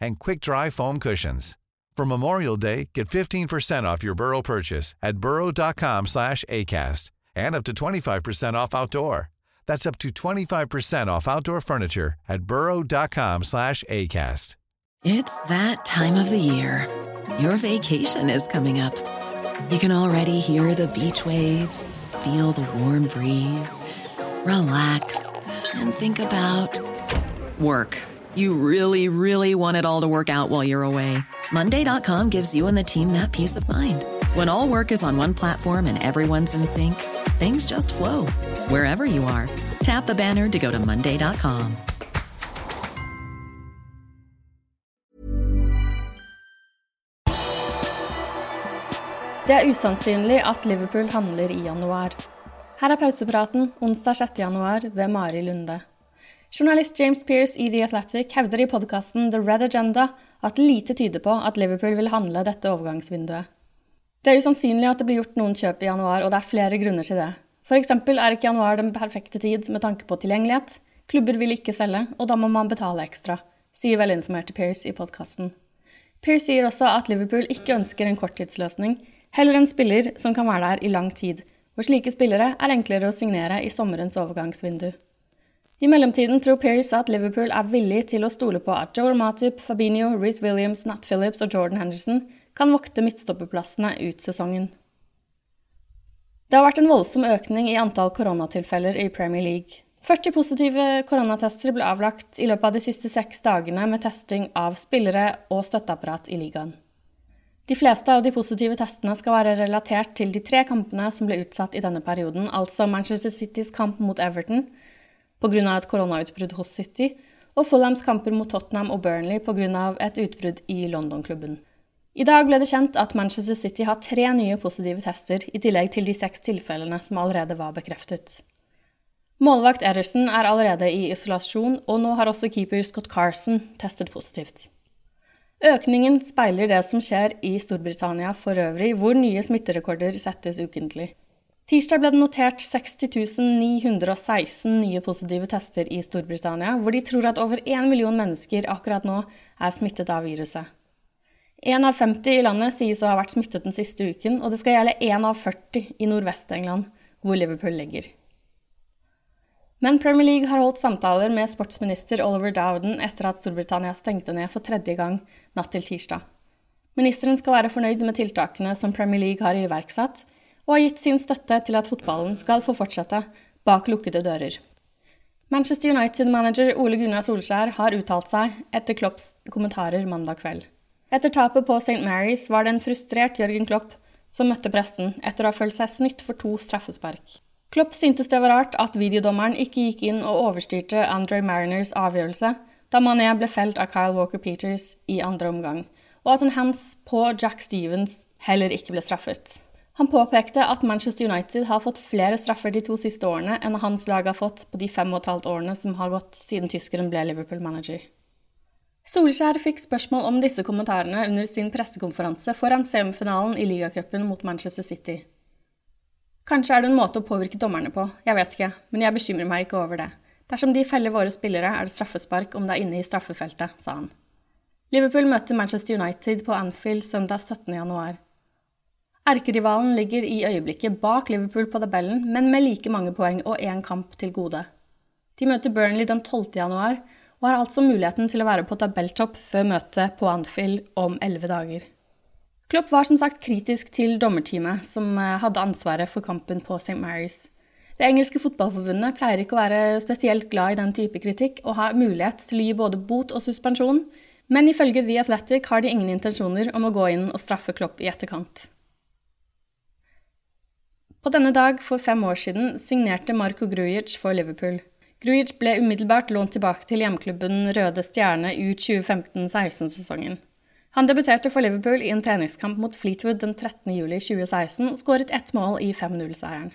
and quick-dry foam cushions. For Memorial Day, get 15% off your Burrow purchase at burrow.com slash ACAST and up to 25% off outdoor. That's up to 25% off outdoor furniture at burrow.com slash ACAST. It's that time of the year. Your vacation is coming up. You can already hear the beach waves, feel the warm breeze, relax, and think about work. You really, really want it all to work out while you're away. Monday.com gives you and the team that peace of mind. When all work is on one platform and everyone's in sync, things just flow wherever you are. Tap the banner to go to Monday.com. Det er usannsynlig at Liverpool handler i januar. Her er pausepraten onsdag 6. januar ved Mari Lunde. Journalist James Pearce i The Athletic hevder i podkasten The Red Agenda at lite tyder på at Liverpool vil handle dette overgangsvinduet. Det er usannsynlig at det blir gjort noen kjøp i januar, og det er flere grunner til det. F.eks. er ikke januar den perfekte tid med tanke på tilgjengelighet. Klubber vil ikke selge, og da må man betale ekstra, sier velinformerte Pearce i podkasten. Pearce sier også at Liverpool ikke ønsker en korttidsløsning, heller en spiller som kan være der i lang tid, hvor slike spillere er enklere å signere i sommerens overgangsvindu. I mellomtiden tror Pearce at Liverpool er villig til å stole på at Joel Matip, Fabinho, Reece Williams, Nat Phillips og Jordan Henderson kan vokte midtstopperplassene ut sesongen. Det har vært en voldsom økning i antall koronatilfeller i Premier League. 40 positive koronatester ble avlagt i løpet av de siste seks dagene med testing av spillere og støtteapparat i ligaen. De fleste av de positive testene skal være relatert til de tre kampene som ble utsatt i denne perioden, altså Manchester Citys kamp mot Everton, pga. et koronautbrudd hos City, og Fulhams kamper mot Tottenham og Burnley pga. et utbrudd i London-klubben. I dag ble det kjent at Manchester City har tre nye positive tester, i tillegg til de seks tilfellene som allerede var bekreftet. Målvakt Ederson er allerede i isolasjon, og nå har også keeper Scott Carson testet positivt. Økningen speiler det som skjer i Storbritannia for øvrig, hvor nye smitterekorder settes ukentlig. Tirsdag ble det notert 60.916 nye positive tester i Storbritannia, hvor de tror at over 1 million mennesker akkurat nå er smittet av viruset. Én av 50 i landet sies å ha vært smittet den siste uken, og det skal gjelde én av 40 i Nordvest-England, hvor Liverpool ligger. Men Premier League har holdt samtaler med sportsminister Oliver Dowden etter at Storbritannia stengte ned for tredje gang natt til tirsdag. Ministeren skal være fornøyd med tiltakene som Premier League har iverksatt, og har gitt sin støtte til at fotballen skal få fortsette bak lukkede dører. Manchester United-manager Ole Gunnar Solskjær har uttalt seg etter Klopps kommentarer mandag kveld. Etter tapet på St. Mary's var det en frustrert Jørgen Klopp som møtte pressen etter å ha følt seg snytt for to straffespark. Klopp syntes det var rart at videodommeren ikke gikk inn og overstyrte Andre Mariners avgjørelse da Mané ble felt av Kyle Walker Peters i andre omgang, og at en hands på Jack Stevens heller ikke ble straffet. Han påpekte at Manchester United har fått flere straffer de to siste årene enn hans lag har fått på de fem og et halvt årene som har gått siden tyskeren ble Liverpool-manager. Solskjær fikk spørsmål om disse kommentarene under sin pressekonferanse foran semifinalen i ligacupen mot Manchester City. Kanskje er det en måte å påvirke dommerne på, jeg vet ikke, men jeg bekymrer meg ikke over det. Dersom de feller våre spillere, er det straffespark om det er inne i straffefeltet, sa han. Liverpool møter Manchester United på Anfield søndag 17. januar. Erkerivalen ligger i øyeblikket bak Liverpool på tabellen, men med like mange poeng og én kamp til gode. De møter Burnley den 12. januar, og har altså muligheten til å være på tabelltopp før møtet på Anfield om elleve dager. Klopp var som sagt kritisk til dommerteamet, som eh, hadde ansvaret for kampen på St. Mary's. Det engelske fotballforbundet pleier ikke å være spesielt glad i den type kritikk, og har mulighet til å gi både bot og suspensjon, men ifølge The Athletic har de ingen intensjoner om å gå inn og straffe Klopp i etterkant. På denne dag for fem år siden signerte Marko Grujic for Liverpool. Grujic ble umiddelbart lånt tilbake til hjemklubben Røde Stjerne ut 2015-16-sesongen. Han debuterte for Liverpool i en treningskamp mot Fleetwood den 13.07.2016 og skåret ett mål i 5-0-seieren.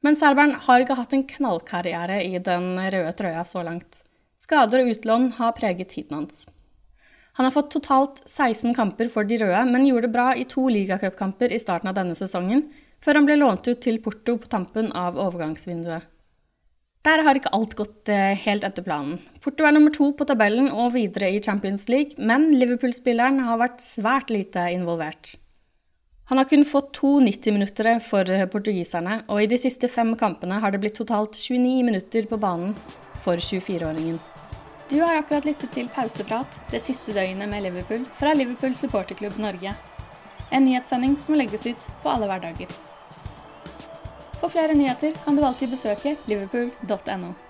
Men serberen har ikke hatt en knallkarriere i den røde trøya så langt. Skader og utlån har preget tiden hans. Han har fått totalt 16 kamper for de røde, men gjorde det bra i to ligacupkamper i starten av denne sesongen, før han ble lånt ut til Porto på tampen av overgangsvinduet. Der har ikke alt gått eh, helt etter planen. Porto er nummer to på tabellen og videre i Champions League, men Liverpool-spilleren har vært svært lite involvert. Han har kun fått to 90-minuttere for portugiserne, og i de siste fem kampene har det blitt totalt 29 minutter på banen for 24-åringen. Du har akkurat lyttet til Pauseprat det siste døgnet med Liverpool fra Liverpool supporterklubb Norge. En nyhetssending som legges ut på alle hverdager. For flere nyheter kan du alltid besøke liverpool.no.